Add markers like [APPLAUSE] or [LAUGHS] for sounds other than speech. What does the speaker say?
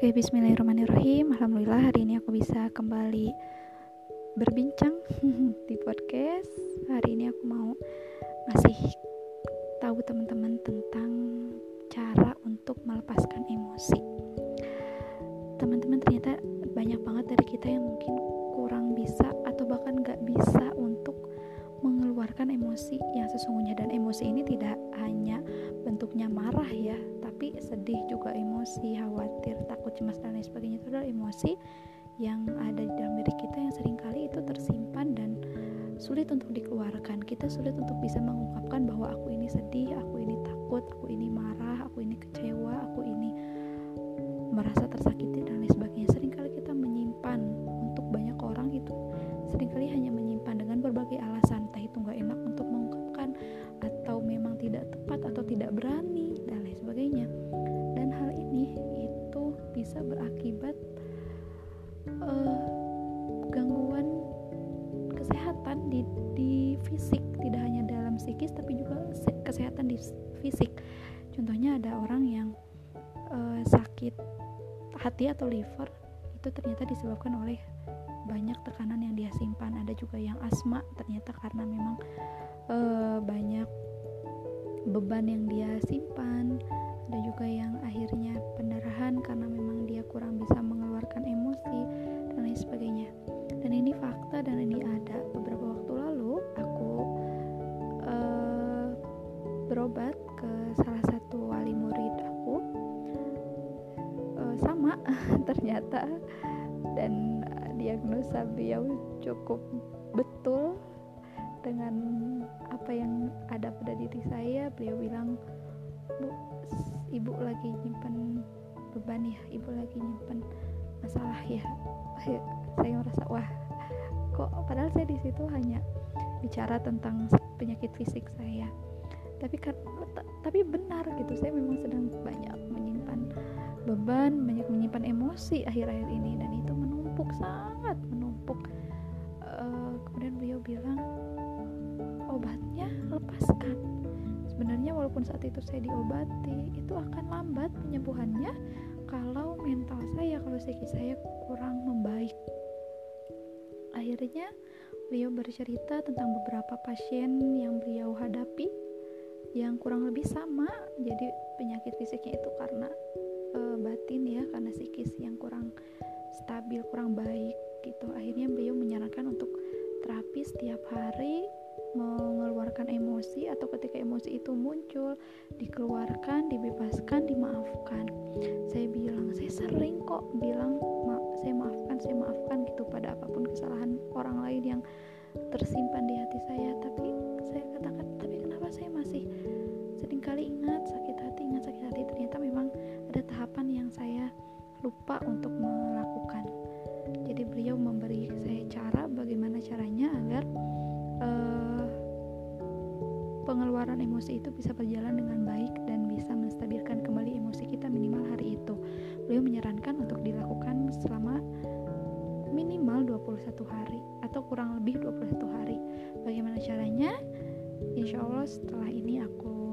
Oke, bismillahirrahmanirrahim. Alhamdulillah hari ini aku bisa kembali berbincang [LAUGHS] di podcast. Hari ini aku mau ngasih tahu teman-teman tentang cara untuk melepaskan emosi. Teman-teman ternyata banyak banget dari kita yang mungkin kurang bisa atau bahkan gak bisa untuk mengeluarkan emosi yang sesungguhnya dan emosi ini tidak hanya bentuknya marah ya tapi sedih juga emosi khawatir takut cemas dan lain sebagainya. Itu adalah emosi yang ada di dalam diri kita yang sering kali itu tersimpan dan sulit untuk dikeluarkan. Kita sulit untuk bisa mengungkapkan bahwa aku ini sedih aku ini takut aku ini marah aku ini kecewa aku ini merasa tersakiti dan lain sebagainya. Seringkali kita menyimpan untuk banyak orang itu sering kali hanya menyimpan dengan berbagai alasan bisa berakibat uh, gangguan kesehatan di, di fisik tidak hanya dalam psikis tapi juga kesehatan di fisik. Contohnya ada orang yang uh, sakit hati atau liver itu ternyata disebabkan oleh banyak tekanan yang dia simpan. Ada juga yang asma ternyata karena memang uh, banyak beban yang dia simpan. Ada juga yang akhirnya berobat ke salah satu wali murid aku. Uh, sama [LAUGHS] ternyata. Dan diagnosa beliau cukup betul dengan apa yang ada pada diri saya. Beliau bilang bu ibu lagi nyimpen beban ya ibu lagi nyimpen masalah ya. Saya merasa wah kok padahal saya di situ hanya bicara tentang penyakit fisik saya tapi tapi benar gitu. Saya memang sedang banyak menyimpan beban banyak menyimpan emosi akhir-akhir ini. Dan itu menumpuk sangat menumpuk. Uh, kemudian beliau bilang obatnya lepaskan. Sebenarnya walaupun saat itu saya diobati itu akan lambat penyembuhannya kalau mental saya kalau psikis saya kurang membaik. Akhirnya beliau bercerita tentang beberapa pasien yang beliau hadapi yang kurang lebih sama. Jadi penyakit fisiknya itu karena e, batin ya karena psikis yang kurang stabil kurang baik gitu. Akhirnya beliau menyarankan untuk terapi setiap hari mengeluarkan emosi atau ketika emosi itu muncul dikeluarkan dibebaskan dimaafkan. Saya bilang saya sering kok bilang ma saya maafkan saya maafkan gitu pada apa pun kesalahan ingat sakit hati ingat sakit hati ternyata memang ada tahapan yang saya lupa untuk melakukan jadi beliau memberi saya cara bagaimana caranya agar uh, pengeluaran emosi itu bisa berjalan dengan baik dan bisa menstabilkan kembali emosi kita minimal hari itu. Beliau menyarankan untuk dilakukan selama minimal 21 hari atau kurang lebih 21 hari. Bagaimana caranya? Insya Allah setelah ini aku